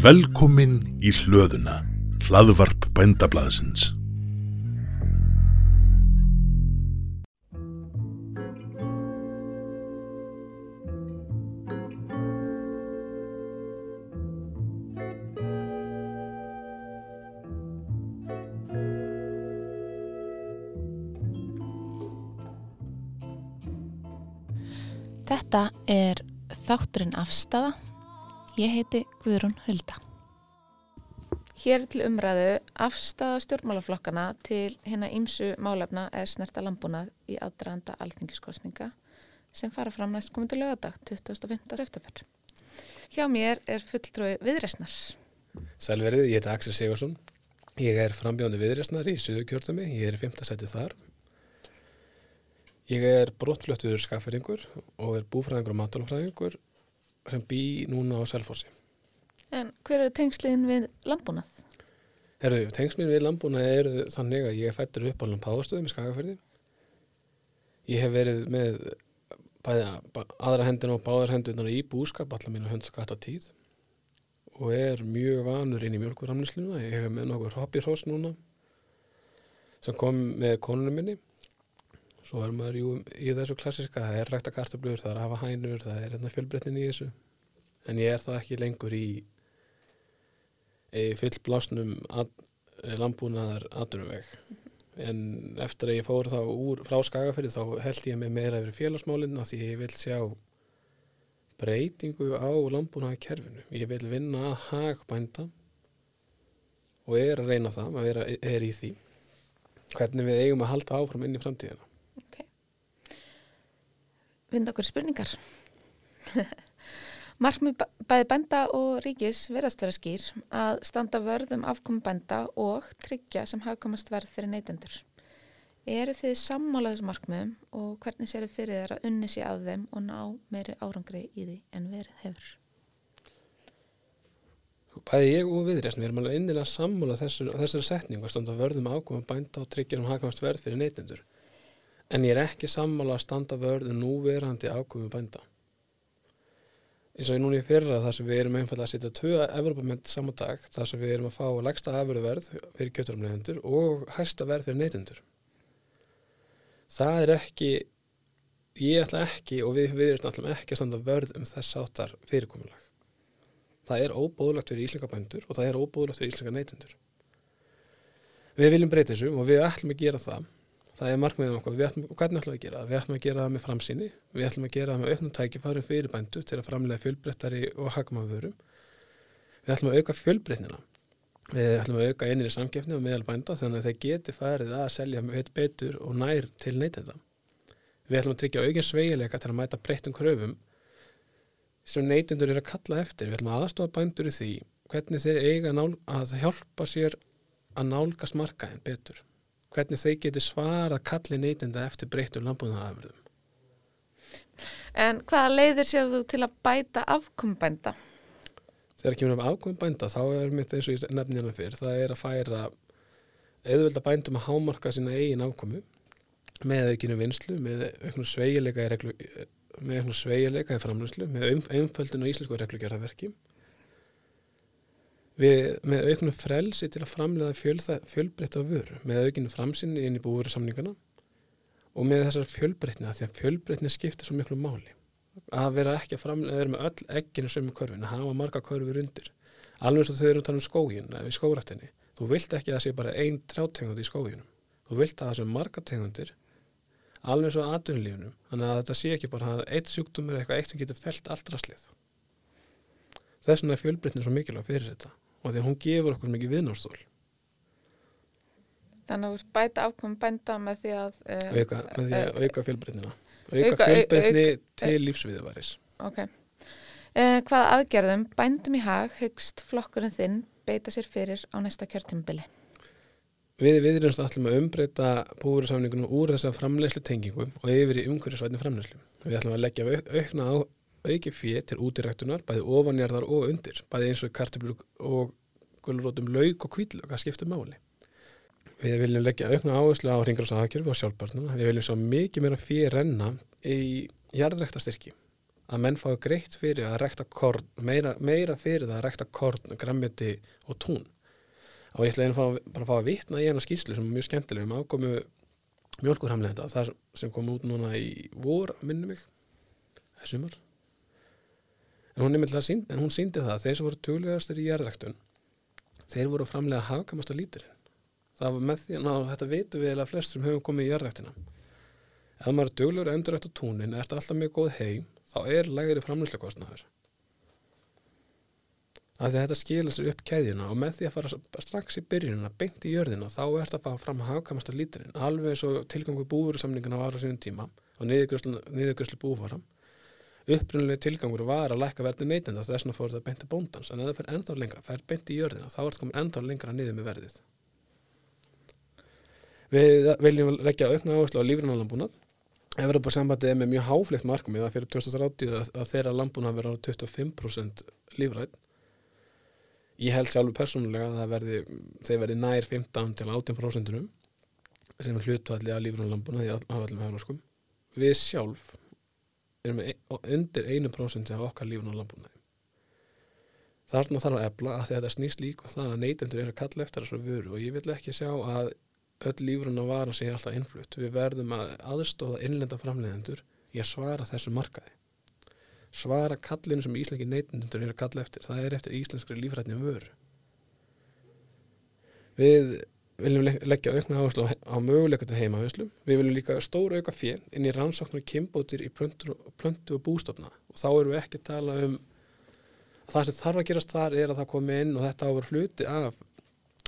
Velkomin í hlöðuna, hlaðvarp bændablaðsins. Þetta er þátturinn afstafa. Ég heiti Guðrún Hulda. Hér til umræðu afstafa stjórnmálaflokkana til hérna ímsu málefna er snerta lambúnað í aðdraðanda alþingiskostninga sem fara fram næst komandi lögadag 25. september. Hjá mér er fulltrúi viðresnar. Sælverið, ég heiti Axel Sigursson. Ég er frambjóndi viðresnar í Suðukjörðami. Ég er í 5. seti þar. Ég er brottflöttuður skafferingur og er búfræðingur og matálfræðingur sem bý núna á Selfossi. En hver eru tengsliðin við lambúnað? Herðu, tengsminn við landbúna eru þannig að ég er fættur upp á Lampáðastöðum í Skagafyrði. Ég hef verið með bæði aðra hendina og báðar hendunar í búskap allar mínu höndskatta tíð og er mjög vanur inn í mjölkurramnisluna. Ég hef með nokkur hoppirhós núna sem kom með konunum minni. Svo er maður jú í þessu klassiska, það er rækta kartablur, það er að hafa hænur, það er hérna fjölbreytnin í þessu. En ég er þá ekki lengur í, í fullblásnum landbúnaðar aðdunumveg. En eftir að ég fór þá úr, frá Skagafyrði þá held ég mig meira yfir félagsmálinn því ég vil sjá breytingu á landbúnaðarkerfinu. Ég vil vinna að hagbænda og er að reyna það, að vera er í því. Hvernig við eigum að halda áfram inn í framtíðina. Vind okkur spurningar. Markmið bæði bænda og ríkis verðast vera skýr að standa vörðum afkomi bænda og tryggja sem hafkomast verð fyrir neytendur. Eru þið sammálaðis markmiðum og hvernig sér þið fyrir þeirra unni sér að þeim og ná meiri árangri í því en verið hefur? Bæði ég og viðreysn, við erum alveg innilega sammála þessari, setningu að standa vörðum afkomi bænda og tryggja um hafkomast verð fyrir neytendur. En ég er ekki sammála að standa vörðu núverandi ákomi bænda. Eins og ég núna í fyrra þar sem við erum einfallega að setja tvö Evrópament saman dag þar sem við erum að fá legsta afverðuverð fyrir kjöturamlegendur og hæsta verð fyrir neytendur. Það er ekki, ég ætla ekki og við, erum alltaf ekki að standa vörð um þess áttar fyrirkomulag. Það er óbóðlagt fyrir íslenska bændur og það er óbóðlagt fyrir íslenska neytendur. Við viljum breyta þessu og við ætlum að gera það það er markmiðum okkur, ætlum, hvernig ætlum við að gera það? Við ætlum að gera það með framsýni, við ætlum að gera það með auknum tækifærum fyrir bændu til að framlega fjölbreyttari og hagmaförum. Við ætlum að auka fjölbreytnina, við ætlum að auka einri samgefni og meðal bænda þannig að þeir geti farið að selja betur og nær til neytenda. Við ætlum að tryggja aukinn sveigileika til að mæta breyttum kröfum sem neytendur eru að kalla eftir. Við ætlum að aðstofa bændur í því hvernig þeir eiga að hjálpa sér að nálgast markaðin betur hvernig þeir geti svara kalli neytinda eftir breyttum landbúðanafjörðum. En hvaða leiðir séu þú til að bæta afkombænda? Þegar kemur um afkombænda þá er mitt eins og ég nefni hérna fyrr, það er að færa auðvölda bændum að hámarka sína eigin afkomu með aukinu vinslu, með auknum sveigileika í, reglu, með auknum sveigileika í framlöslu, með umföldinu í íslensku reglugjörðaverki Við, með auknum frelsi til að framlega fjölbreytta vöru, með aukinu framsinni inn í búuru samningana og með þessar fjölbreytni að því að fjölbreytni skiptir svo miklu máli. Að vera ekki að framlega, að vera með öll ekkinu sömu körfin, að hafa marga körfur undir. Alveg eins og þau eru að tala um skógin, við skórættinni. Þú vilt ekki að það sé bara einn trjátegund í skóginum. Þú vilt að það sé marga tegundir, alveg eins og aðdunulífunum. Þannig að þetta sé ekki bara að eitt sjúkdómur er eitthvað eitt sem getur felt allt rastlið. Þess vegna er fjölbreytni svo mikilvæg fyrir þetta og því að hún gefur okkur mikið viðnástól Þannig að bæta afkomum bænda með því að uh, auka, með því að uh, auka fjölbreytnina. Auka, auka fjölbreytni til lífsviðvaris Ok. Uh, Hvaða aðgerðum bændum í hag högst flokkurinn þinn beita sér fyrir á næsta kjörtumbili? Við viðrjumst allum að umbreyta búursamningunum úr þessa framlegslu tengingum og yfir í umhverjusvætni framlegslu Við ætlum að leggja aukna á auki fyrir til útiræktunar, bæði ofanjarðar og undir, bæði eins og kartiblu og gulrótum laug og kvíðlög að skipta máli. Við viljum leggja aukna áherslu á hringrásahagkjörfi og sjálfbarnana. Við viljum svo mikið meira fyrir renna í jarðrækta styrki. að menn fái greitt fyrir að rekta korn, meira, meira fyrir það að rekta korn, grammiti og tún og ég ætla einu að bara fá að vitna í einu skýslu sem er mjög skemmtileg um ákomu mjölkurhamlenda þar sem kom út núna í vor minnum mig, þessumar en hún, sínd, en hún síndi það að þeir sem voru tuglegastir í jærðræktun þeir voru framlega hafkamasta lítirinn það var með því að þetta veitu við eða flest sem höfum komið í jærðræktina ef maður er duglegur endurrækt á túnin er þetta alltaf mjög góð heim þá er lægri framlýslega kostnæður að þetta skila sér upp kæðina og með því að fara strax í byrjunina beint í jörðina þá er þetta að fá fram að hafkamasta lítirinn alveg og tilgangu búursamningana var á sínum tíma og niðurgröslu búfara upprunnulega tilgangur var að lækka verði neytenda þess að fór þetta beint til bóndans en ef það fer ennþá lengra, fer beint í jörðina þá er þetta komin ennþá lengra niður með verðið. Við viljum leggja aukna áherslu á lífrannalambúnað ef verður bara sambandið með mjög háflegt markmið að fyrir 2030 að þeirra lambúnað verður á 25% lífrætt Ég held sjálfur persónulega að verði, þeir verði nær 15 til 18% sem er hlutvalli að lífrún lambuna því aðvallum hefnarskum. Við sjálf erum ein, undir 1% af okkar lífrún lambuna. Þarna þarf að ebla að þetta snýst líka og það að neytendur eru að kalla eftir þessu vöru og ég vil ekki sjá að öll lífrún að vara sig alltaf innflutt. Við verðum að aðstóða innlenda framleiðendur í að svara þessu markaði svara kallinu sem íslenski neytundur er að kalla eftir, það er eftir íslenskri lífrætni vöru við viljum leggja aukna áherslu á, möguleikatu heimavislum, við viljum líka stóra auka fél inn í rannsóknar kimbótir í plöntu, og bústofna. Og þá erum við ekki að tala um að það sem þarf að gerast þar er að það komi inn og þetta áver hluti af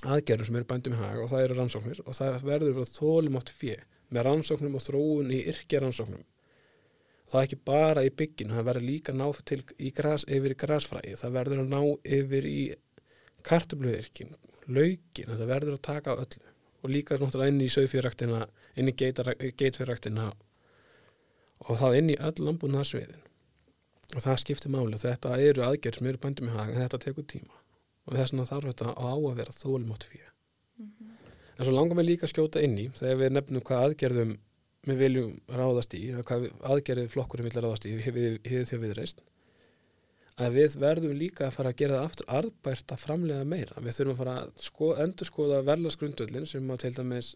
aðgerðum sem eru bændum í haga og það eru rannsóknir og það verður að þólum átt fél með rannsóknum og þróun í yrkja-rannsóknum. Það er ekki bara í bygginu, það verður líka ná til í gras, yfir í grasfræði, það verður að ná yfir í kartubluðirkin, laugin, það verður að taka á öllu og líka náttúrulega inn í sögfjörræktina, inn í geitfjörræktina og þá inn í öll lambuna sviðin og það skiptir máli og þetta eru aðgerð sem eru bændum í haga en þetta tekur tíma og þess vegna þarf þetta á að vera þólmátt fyrir mm -hmm. en svo langar við líka að skjóta inn í þegar við nefnum hvað aðgerðum við viljum ráðast í hvað aðgerið flokkurum vilja ráðast í hefur því að við reist að við verðum líka að fara að gera það aftur arðbært að framlega meira. Við þurfum að fara að sko, endur skoða verðlasgrundöldin sem að til dæmis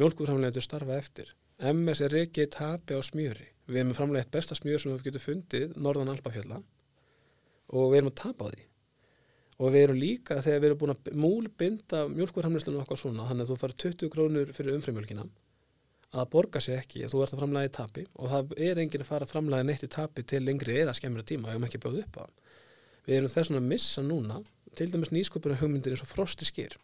mjölkuframlegaður starfa eftir. MS er ekki tapi á smjöri. Við erum framlega eitt besta smjör sem við getum fundið norðan Alpafjalla og við erum að tapa á því. Og við erum líka þegar við erum búin að múlbinda mjölkuframlegaðslunum okkar svona þannig að þú fara 20 krónur fyrir umfrimjölkina að borga sér ekki að þú ert að framlæði tapi og það er enginn að fara að framlæði neitt í tapi til lengri eða skemmira tíma og ekki bjóða upp á. Við erum þess að missa núna til dæmis nýsköpuna hugmyndir eins og frosti skýr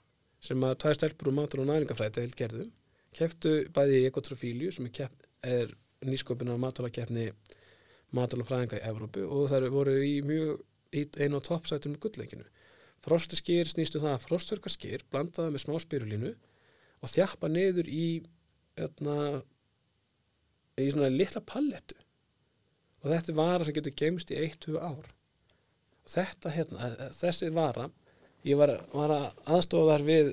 sem að tvær stelpur og matur og næringafræði til gerðu keftu bæði í ekotrofíliu sem er, er nýsköpuna maturlakefni maturlafræðinga í Evrópu og það voru í mjög í einu á toppsætum gullleikinu. Frosti skýr snýstu um það að frostverka skýr blandaða með smá spyrulínu og þjappa niður í öðna, hérna, í svona litla pallettu. Og þetta er vara sem getur gemst í 1-2 ár. Og þetta hérna, e, e, þessi vara ég var, var að aðstofa þar við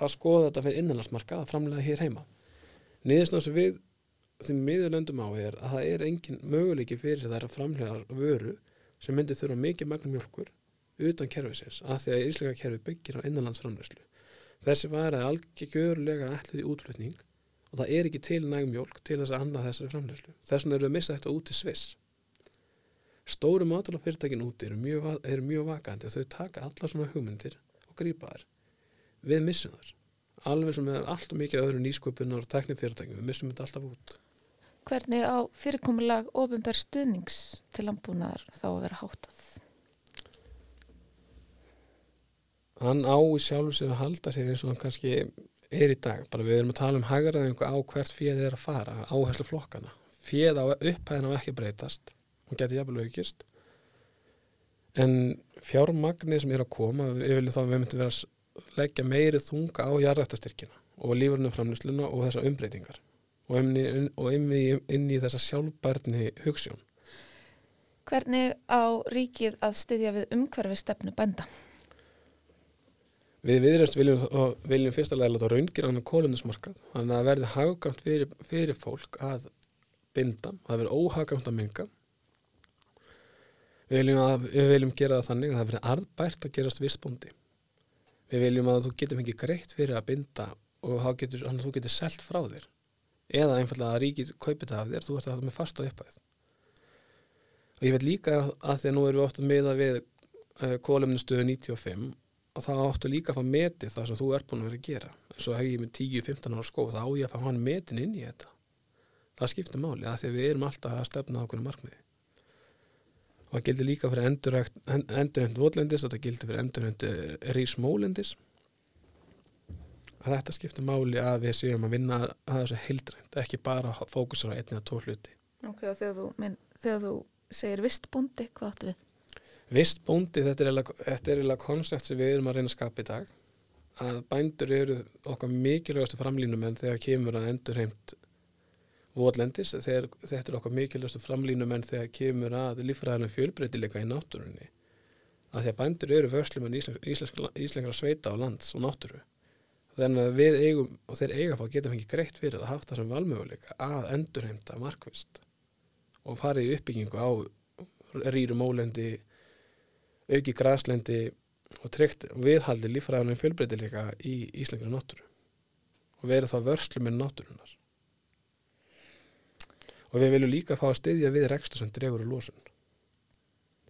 að skoða þetta fyrir innanlandsmarka að framlega hér heima. Niðurstáð sem við þeim miðurlöndum á er að það er engin möguleiki fyrir þær að framlega vöru sem myndir þurfa mikið magnum mjölkur utan kerfisins að því að íslenska kerfi byggir á innanlandsframlegslu þessi vara er algjörlega ætlið í útflutning og það er ekki til nægumjólk til þess að annað þessari framleyslu. Þess vegna eru við að missa þetta út til Sviss. Stóru maturlafyrirtækin úti eru mjög, er mjög vakandi og þau taka alla svona hugmyndir og grýpa þær. Við missum þar. Alveg sem með allt og mikið öðru nýsköpunar og teknifyrirtækin, við missum þetta alltaf út. Hvernig á fyrirkomulag ofinbær stuðnings til landbúnaðar þá að vera hátað? Hann á í sjálfu sér að halda sér eins og hann kannski er í dag, bara við erum að tala um hagaraðingu á hvert fjöð er að fara áherslu flokkana, fjöð á upphæðin á ekki breytast, hún getur jafnvel aukist. En fjármagnir sem er að koma við viljum þá að við myndum vera að leggja meiri þunga á jarrættastyrkina og lífurnum framlýsluna og þessa umbreytingar og inn í, inn í, inn í þessa sjálfbærni hugssjón Hvernig á ríkið að styðja við umhverfi stefnu bænda? Við viðræst viljum, viljum fyrst að læra raungir annan kólundismarkað þannig að verði haggamt fyrir, fyrir fólk að binda, að vera óhaggamt að minga Við viljum, að, við viljum gera það þannig að það verði arðbært að gerast vistbóndi. Við viljum að þú getur fengið greitt fyrir að binda og getur, að þú getur selt frá þér. Eða einfallega að ríkið kaupið það af þér, þú ert að það með fasta upphæð. Og ég veit líka að því að nú erum við ofta meða við uh, kólumninstöðu 95 og þá áttu líka að fá metið það sem þú ert búin að vera að gera. En svo hef ég með 10-15 ára skó, þá á ég að fá hann metin inn í þetta. Það skiptir máli að því að við erum alltaf að stefna á okkur markmiði og það gildir líka fyrir endurhend votlendis og það gildir fyrir endurhend rísmólendis að þetta skiptir máli að við séum að vinna að þessu heildrænt, ekki bara fókusur á einni eða tvo hluti Ok, og þegar þú, minn, þegar þú segir vistbúndi, hvað áttu við? Vistbúndi, þetta er eiginlega koncept sem við erum að reyna að skapa í dag að bændur eru okkar mikilvægastu framlínum en þegar kemur að endurheimt votlendis þegar þetta er okkar mikilvægastu framlínum en þegar kemur að lífræðanum fjölbreytileika í náttúrunni. Að því að bændur eru vörslumenn íslenskra sveita á lands og náttúru. Þannig að við eigum og þeir eiga að fá geta fengið greitt fyrir að haft það sem valmöguleika að endurheimta markvist og fara í uppbyggingu á rýrum ólendi auki græslendi og treykt viðhaldi lífræðanum fjölbreytileika í íslenskra náttúru og verið þá vörslumenn náttúrunar og við viljum líka fá að styðja við rekstu sem dregur úr lósun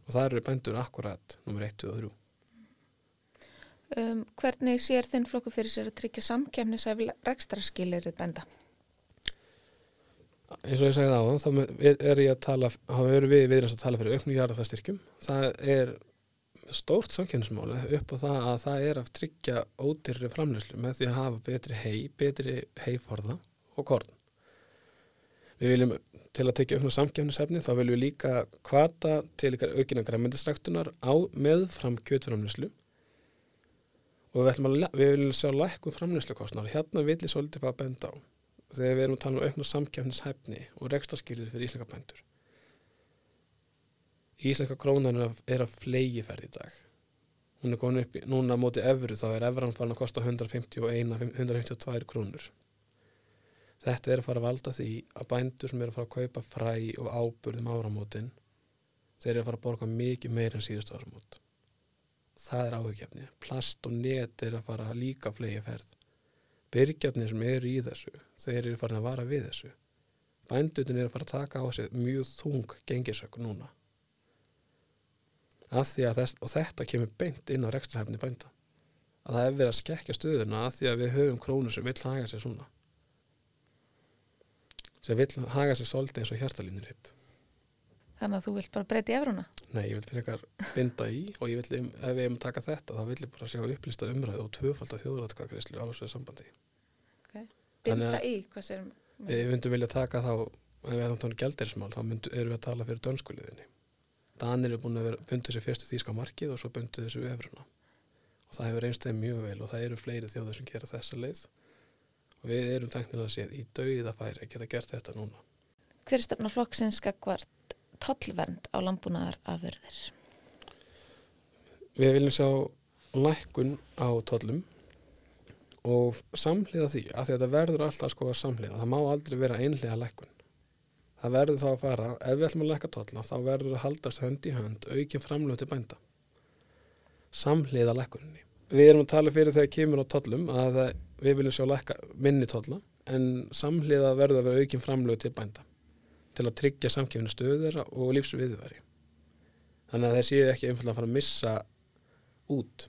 og það eru bændur akkurat nummer 1 og 3 um, Hvernig sér þinn flokku fyrir sér að tryggja samkjæmnisæf rekstraskilirið bænda? eins og ég segði á þá er ég að tala þá eru við viðræðast að tala fyrir auknu jarðarstyrkjum það er stórt samkjæmnismáli upp á það að það er að tryggja ódyrri framlýslu með því að hafa betri hei, betri heiforða og korn. Við viljum til að tekja aukna samkjæmnisefni þá viljum við líka kvata til ykkar aukina græmyndistræktunar á meðfram kjötframlýslu og við, að, við viljum sjá lækkum framlýslu kostnar hérna vil ég svolítið fá að benda á þegar við erum að tala um aukna samkjæmnishefni og rekstarskýrið fyrir íslenska bændur Íslenska krónan er að flegi ferð í dag hún er komin upp í, núna á móti efru þá er efran farin að kosta 151 152 krónur Þetta er að fara að valda því að bændur sem eru að fara að kaupa fræ og áburðum áramótin þeir eru að fara að borga mikið meir en síðustu áramót. Það er áhugjefni. Plast og net er að fara líka flegi ferð. Byrgjarnir sem eru í þessu, þeir eru farin að vara við þessu. Bændutin eru að fara að taka á sig mjög þung gengisökk núna. Þess, og þetta kemur beint inn á rekstrahefni bænda. Að það hefur verið að skekja stöðuna að því að við höfum krónu sem vil haga sig svona sem vil haga sér svolítið eins og hjartalínir hitt Þannig að þú vilt bara breyta í efruna? Nei, ég vil fyrir eitthvað binda í og ég vil, ef við hefum taka þetta þá vil ég bara sjá upplýsta umræð og tvöfald að þjóðrætkakrislu á þessu sambandi okay. Binda í? Hvað séum? Við myndum vilja taka þá ef við hefum þannig gældirismál þá myndum, erum við að tala fyrir dönskuliðinni Danir er búin að bundu sér fyrstu þýska markið og svo bundu þessu efruna og það hefur einstæði mjög vel og það eru fleiri þjóður sem gera þessa leið og við erum tæknilega séð í dauðafæri að geta gert þetta núna. Hver er stefna flokksins skakvart tollvernd á landbúnaðar afverðir? Við viljum sjá lækkun á tollum og samhliða því að þetta verður alltaf sko að samhliða. Það má aldrei vera einhliða lækkun. Það verður þá að fara, ef við ætlum að lækka tolla þá verður að haldast hönd í hönd aukinn framlötu bænda. Samhliða lækkuninni. Við erum að tala fyrir þegar kemur á tollum að við viljum sjá lækka minni tólla en samhliða verður að vera aukinn framlög til bænda til að tryggja samkefinu stöður og lífsviðværi þannig að það séu ekki einfalda að fara að missa út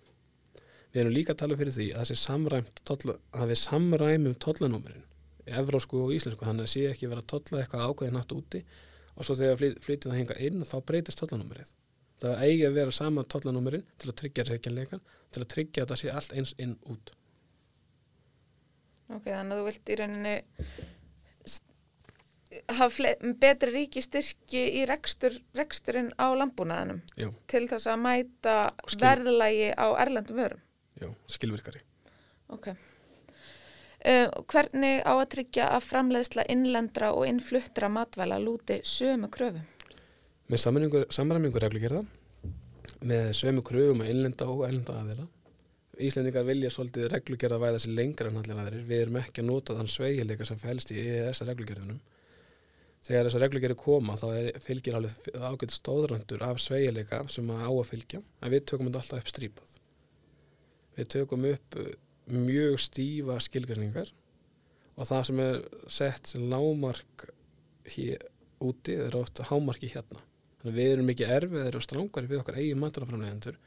við erum líka að tala fyrir því að það sé samræmt tolla, að við samræmum tollanúmerin evrósku og íslensku það sé ekki vera tolla eitthvað ákveðið nátt úti og svo þegar flytið það hinga inn þá breytist tollanúmerið það eigi að vera sama tollanúmerin til að tryggja reykjanleika til að tryggja að það sé allt eins inn út Ok, þannig að þú vilt í rauninni hafa betri ríki styrki í rekstur, reksturinn á landbúnaðinum Jú. til þess að mæta verðlægi á erlendum vörum. Já, skilvirkari. Ok. Uh, hvernig á að tryggja að framleiðsla innlendra og innfluttra matvæla lúti sömu kröfum? Með samræmingur reglugjörða, með sömu kröfum að innlenda og erlenda aðeila Íslendingar vilja svolítið reglugjörða væða sér lengra en allir aðrir. Við erum ekki að nota þann sveigileika sem fælst í EES reglugjörðunum. þegar þessar reglugjari koma þá er, fylgir alveg ágætt stóðrandur af sveigileika sem að á að fylgja en við tökum þetta alltaf upp strípað við tökum upp mjög stífa skilgjarningar og það sem er sett sem lámark hér úti er ofta hámarki hérna. Þannig að við erum mikið erfiðir og strángari við okkar eigin maturaframlegendur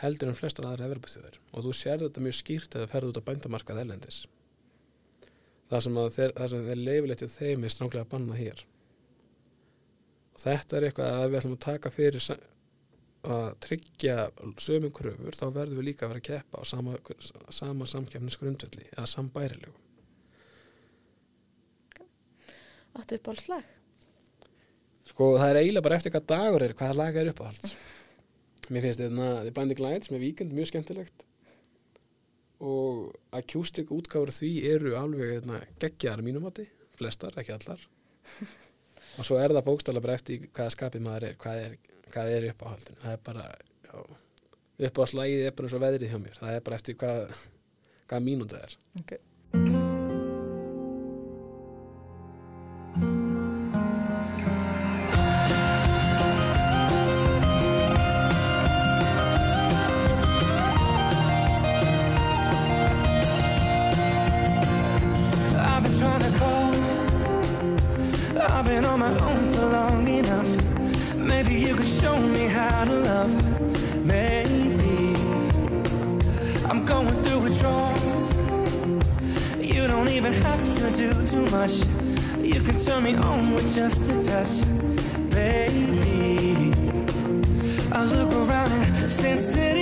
heldur en flestar aðra everbúþjóðir og þú sér þetta mjög skýrt eða ferðu út á bændamarkað elendis það sem, þeir, það sem er leifilegt í þeim er stránglega að banna hér. Og þetta er eitthvað að við ætlum að taka fyrir að tryggja sömum kröfur þá verðum við líka að vera að keppa á sama, sama samkefnisgrundvelli eða sambærilegu Áttu upp slag? Sko það er eiginlega bara eftir hvað dagur er, hvaða lag er uppáhalds. Mér finnst þetta The Blinding Lights með Víkend mjög skemmtilegt og akústik útgáður því eru alveg hérna, geggjaðar mínum átti, flestar, ekki allar. og svo er það bókstala bara eftir hvaða skapið maður er, hvað er, hvað er uppáhaldin. Það er bara, já, uppáhaldslagið er bara eins og veðrið hjá mér. Það er bara eftir hvað, hvað mínúta er. Okay. Turn me on with just a touch, baby. I look around and since it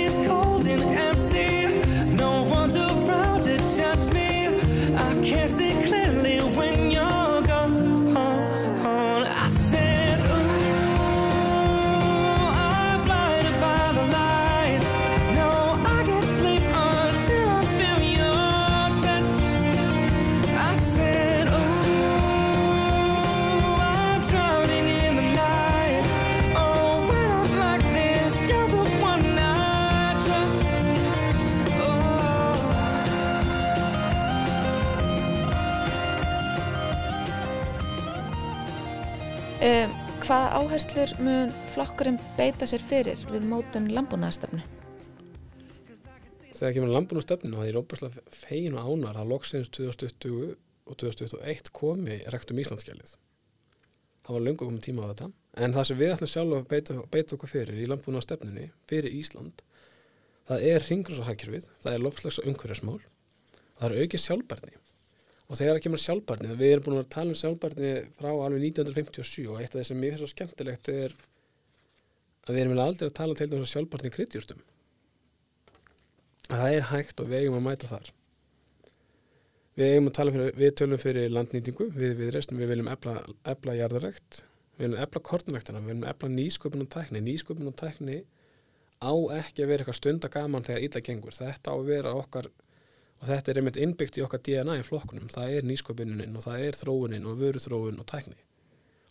áherslur mun flokkurinn beita sér fyrir við mótun landbúnaðarstefnu? Þegar kemur og það er óbærslega fegin og ánar að loksins 2020 og 2021 komi rektum Íslandskjalið. Það var löngu komið tíma á þetta. En það sem við ætlum sjálf að beita, beita okkur fyrir í stefninu fyrir Ísland, það er ringrúsahagkerfið, það er lofslags og umhverjasmál, það er aukið sjálfbarni. Og þegar það kemur sjálfbarni, við erum búin að tala um sjálfbarni frá alveg 1957 og eitt af það sem mér finnst svo skemmtilegt er að við erum eiginlega aldrei að tala til þess að sjálfbarni í kryddjúrstum að það er hægt og við eigum að mæta þar. Við eigum að tala fyrir við tölum fyrir landnýtingu við við restum, við viljum efla, efla jarðarrekt við viljum efla kornræktana, við viljum efla nýsköpun og tækni, nýsköpun og tækni á ekki að vera eitthvað stundagaman þegar illa gengur, þetta á að vera okkar og þetta er einmitt innbyggt í okkar DNA í flokkunum, það er nýsköpunin og það er þróunin og vöruþróun og tækni.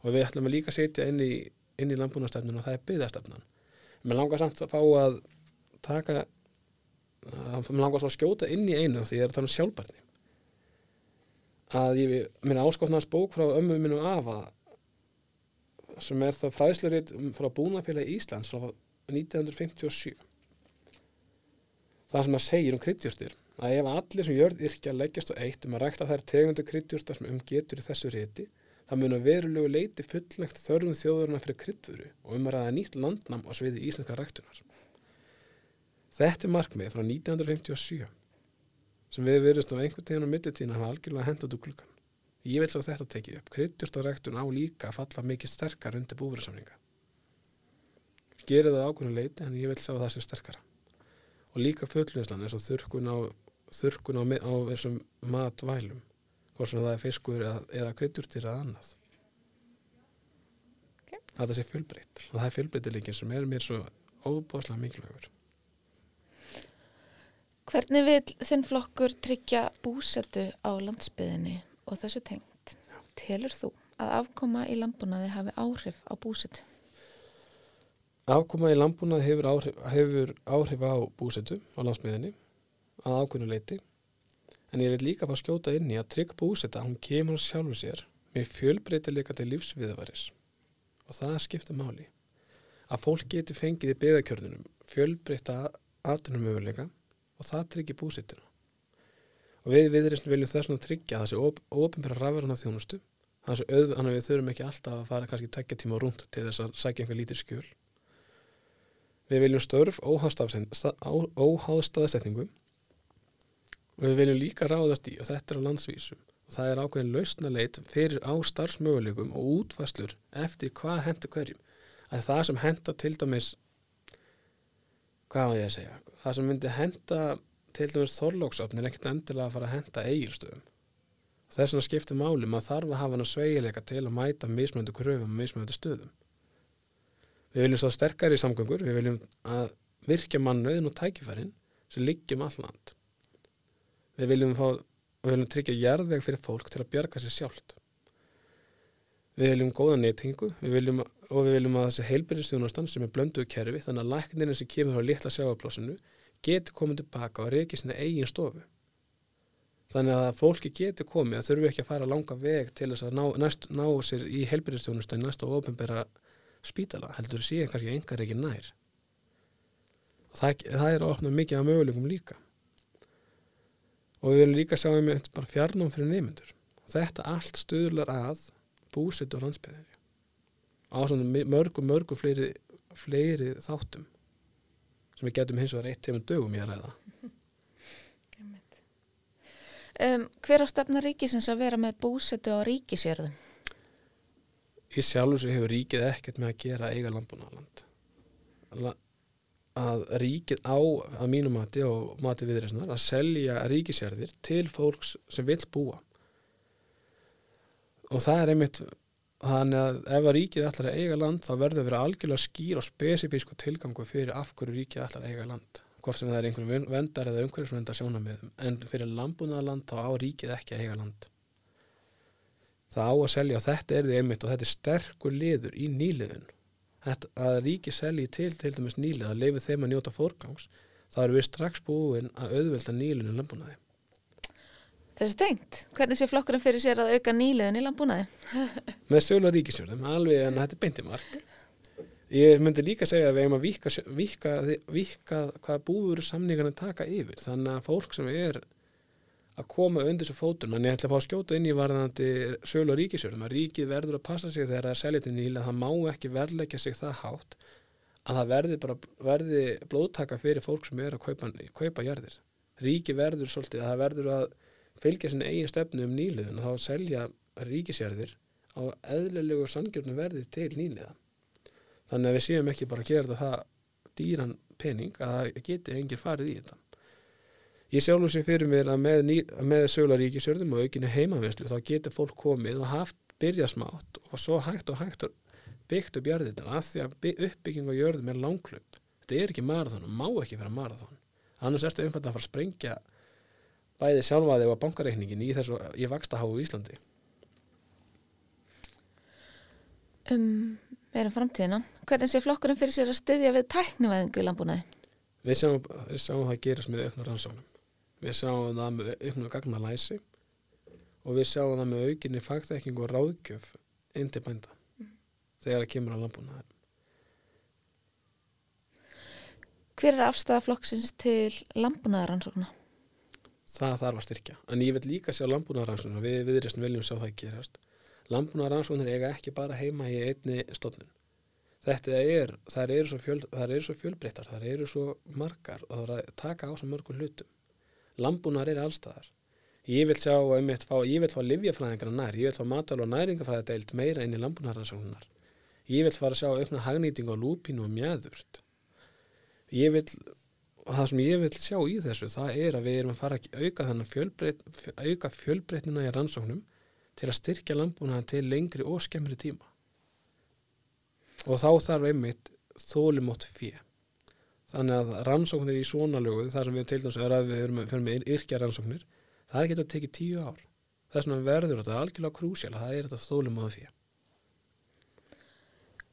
Og við ætlum að líka setja inn í, inn í landbúnastefnun og það er byggðastefnan. Mér langar samt að fá að taka mér langar svo að skjóta inn í einu því ég er að tala um sjálfbarni að ég, mér áskotnast bók frá ömmu minnum afa sem er það fræðslurit frá Búnafélagi Íslands frá 1957 það sem það segir um kryddjúrstir að ef allir sem jörð yrkja leggjast á eitt um að rækta þær tegundu kryddjúrstar sem um getur í þessu riti það mun að verulegu leiti fullnægt þörfum þjóðurna fyrir kryddvöru og um að ræða nýtt landnám á sviði íslenska ræktunar Þetta er markmið frá 1957 sem við verðumst á einhvern tíðan á millitíðin að hafa algjörlega hendt út úr klukkan. Ég vil svo þetta tekið upp. Kryddjúrtaræktun á líka að falla mikið sterkar undir búfursamlinga. Gerir það ákveðinu leiti en ég vil sjá það sem sterkara. Og líka fullvinslan eins og þurrkun á, þurrkun á, á þessum matvælum hvort sem það er fiskur eða, eða kryddjúrtir eða annað. Ok. Þetta sé fjölbreytt. Og það er fjölbreytilíkin sem er mér svo óbáslega mikilvægur. Hvernig vil þinn flokkur tryggja búsetu á landsbyðinni og þessu tengt? Telur þú að afkoma í landbúnaði hafi áhrif á búsetu? Afkoma í landbúnað hefur áhrif, hefur áhrif á búsetu á landsmiðinni að ákveðnu leiti en ég vil líka fá skjóta inn í að trygg búseta hún kemur sjálfu sér með fjölbreytileika til lífsviðavaris og það skiptir máli. Að fólk geti fengið í byggðakjörnunum fjölbreyta aftunum möguleika og það tryggir búsittuna og við viðreysn viljum þess að tryggja þessi ofinbæra rafverðan af þjónustu. Þannig að við þurfum ekki alltaf að fara kannski tekja tíma rúnt til þess að sækja einhver lítið skjöl. Við viljum störf óháð staðsetningum og við viljum líka ráðast í og þetta er á landsvísum og það er ákveðin lausnaleit fyrir á starfsmöguleikum og útfæslur eftir hvað hendur hverjum. Að það sem henda til dæmis hvað var ég að segja það sem myndi henda til dæmis þorlóksöfn er ekkert endilega að fara að henda eigilstöðum þess vegna skiptir máli maður þarf að hafa hann að sveigileika til að mæta mismöndu kröfum og mismöndu stöðum. Við viljum svo sterkar í samgöngur við viljum að virkja mannauðin og tækifærin sem liggjum alland við viljum fá við viljum tryggja jarðveg fyrir fólk til að bjarga sér sjálft. Við viljum góða neytingu og við viljum að þessi heilbyrjastjónastan sem er blönduð kerfi þannig að læknirinn sem kemur frá litla sjáaplásinu getur komið tilbaka og reykja sína eigin stofu. Þannig að fólki getur komið að þurfu ekki að fara langa veg til þess að ná, næst, ná sér í heilbyrjastjónastan næsta ofinbæra spítala heldur síðan kannski engar ekki nær það, það er að opna mikið af möguleikum líka og við viljum líka sjá um bara fjarnám fyrir nefnendur þetta allt stuðlar að búsitt og landsbyðinni á svona mörgu, mörgu fleiri, fleiri þáttum. Sem við getum hins vegar eitt tegum dögum í að ræða. Um, Hver á stefna ríkisins að vera með búsittu á ríkisjörðum? Í sjálfur sem hefur ríkið ekkert með að gera eiga landbúnaðaland að ríkið á að mínu mati og mati viðreysnar að selja ríkisjörðir til fólks sem vil búa. Og það er einmitt þannig að ef að ríkið ætlar að eiga land þá verður að vera algjörlega skýr og spesifísku tilgangu fyrir af hverju ríkið ætlar að eiga land. Hvort sem það er einhverjum vendar eða umhverjusvendar sjónamiðum en fyrir landbúnaðaland þá á ríkið ekki að eiga land. Það á að selja og þetta er því einmitt og þetta er sterkur liður í nýliðun þetta, að ríkið selji til til dæmis nýlið að lefi þeim að njóta fórgangs þá erum við strax búin að auðvelda nýliðun landbúnaði Þessi tengt, hvernig sé flokkurinn fyrir sér að auka nýliðin í landbúnaði? Með sögulega ríkisjörðum, alveg en þetta er beintimark. Ég myndi líka segja að við hefum að vika, vika, vika hvað búur samningarna taka yfir. Þannig að fólk sem er að koma undir þessu fótum, en ég ætla að fá að skjóta inn í varðandi sögulega ríkisjörðum, að ríkið verður að passa sig þegar það er seljið til nýla, það má ekki verðleika sig það hátt að það verði, bara, verði blóðtaka fyrir fólk sem er að kaupa, kaupa jarðir. Ríki verður svolítið að það verður að fylgja sinni eigin stefnu um nýliðun og þá selja ríkisjærðir á eðlilegu og sangjörnum verði til nýliða. Þannig að við séum ekki bara að gera það dýran pening að það geti engir farið í þetta. Ég sjálf sér fyrir mér að með, með sögulega ríkisjörðum og aukinni heimavinslu þá getur fólk komið og haft byrja smátt og svo hægt og hægt byggt upp jörðina að því að uppbygging á jörðum er langklöp. Þetta er ekki marathón og má ekki vera marathón. Annars ertu einfalda að fara að sprengja bæði sjálfaði og bankareikningin í þessu í vakstaháu í Íslandi Um, við erum framtíðina hvernig sé flokkurinn fyrir sér að styðja við tæknivæðingu í landbúnaði? Við sjáum, við sjáum það gerast með auknar rannsóknum við sjáum það með auknar gagnalæsi og við sjáum það með aukinni fagþekking og ráðgjöf inn til bænda mm. þegar það kemur á landbúnaði Hver er afstæða flokksins til landbúnaðarannsókna? það þarf að styrkja. En ég vil líka sjá landbúnaðaransóknir og við viðreysn viljum sjá það gerast. Landbúnaðaransóknir eiga ekki bara heima í einni stofnun. Þetta er, það eru svo, fjöl, svo fjölbreyttar, það eru svo margar og það er að taka á svo mörgum hlutum. Landbúnaðar eru allstaðar. Ég vil sjá, ég vil fá livjafræðingarna nær, ég vil fá matal- og næringafræðadeild meira inn í landbúnaðaransóknar. Ég vil fara að sjá aukna hagnýting á lúpínu og mjæðurt. Ég vil og það sem ég vil sjá í þessu það er að við erum að fara að auka þannig fjölbreyt, auka fjölbreytnina í rannsóknum til að styrkja landbúnaðan til lengri og skemmri tíma og þá þarf einmitt þólimótt fyrir þannig að rannsóknir í svona lögu þar sem við til dæmis er að við erum fyrir með yrkja rannsóknir það er ekki að tekið tíu ár. Það er svona verður og það er algjörlega krúsjál það er þetta þólimótt fyrir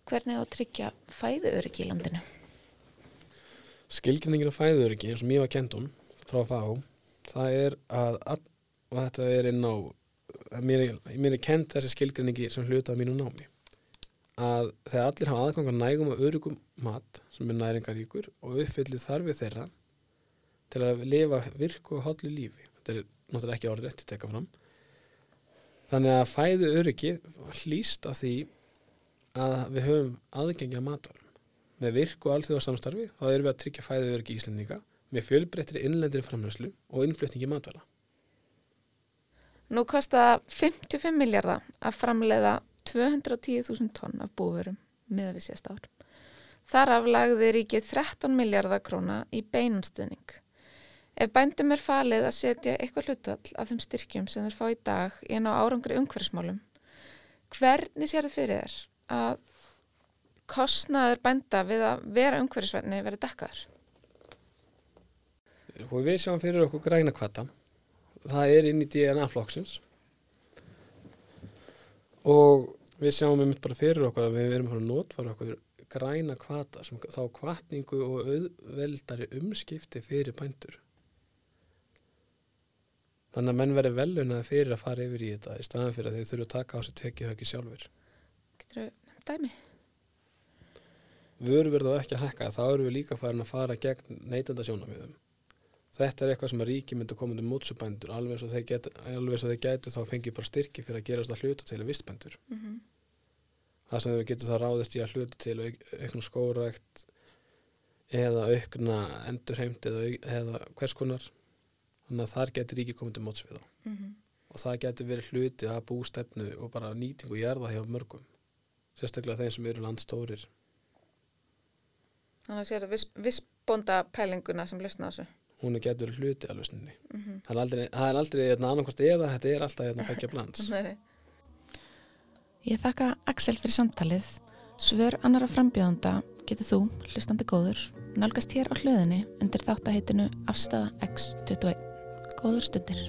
Hvernig á að tryggja fæðuöryggi í landinu? skilgjörningin af fæðuröryggi eins og mér var kendum frá FAO það er að, og þetta er inn á mér, er- mér er kent þessi skilgrinningi sem hluta af mínu námi. Að þegar allir hafa aðgang að nægum og örugum mat sem er næringaríkur og uppfyllir þarfið þeirra til að lifa virku og hállu lífi. Þetta er náttúrulega ekki orðið eftir teka fram. Þannig að fæðu öryggi hlýst af því að við höfum aðgengi að matvarum með virku og alþjóðarsamstarfi þá erum við að tryggja fæðu öryggi íslendinga með fjölbreyttri innlendri framlæslu og innflutningi matvæla. Nú kosta 55 miljardar að framleiða 210.000 tonn af búverum miða við síðast ár. Þar af lagði ríkið 13 miljardar króna í beinunstuðning. Ef bændum er falið að setja eitthvað hlutvall af þeim styrkjum sem þeir fá í dag í en á árangri umhverfsmálum, hvernig sér það fyrir þér að kostnaður bænda við að vera umhverfisverðni verið dekkaður? og við sjáum fyrir okkur græna kvata það er inn í DNA flokksins og við sjáum einmitt bara fyrir okkur að við erum að notfara okkur græna kvata sem þá kvatningu og auðveldari umskipti fyrir bændur þannig að menn verði velunaði fyrir að fara yfir í þetta í staðan fyrir að þeir þurfu að taka á sig tekið höggi sjálfur Getur þú dæmi? vöruverð og ekki að hækka þá erum við líka farin að fara gegn neytenda sjónamiðum þetta er eitthvað sem að ríki myndi að koma um mótsubændur alveg svo þeir getu, alveg svo þeir getu þá fengið bara styrki fyrir að gerast að hluta til vistbændur Mm -hmm. Það sem við getum þá ráðist í að hluta til auk, aukna skórækt eða aukna endurheimt eða, eða hvers konar þannig að þar getur ríki komið til móts við þá Mhm. og það getur verið hluti að bústefnu og bara nýtingu jarða hjá mörgum sérstaklega þeim sem eru landstórir Þannig að sér viss, vissbónda pælinguna sem lysna á þessu. hún er getur hluti að lausninni Mm -hmm. það er aldrei, það er aldrei hérna, annarkvort eða þetta er alltaf hérna begja blands Ég þakka Axel fyrir samtalið. Svör annara frambjöðanda getur þú, hlustandi góður, nálgast hér á hlöðinni undir þáttaheitinu Afstæða X21. Góður stundir.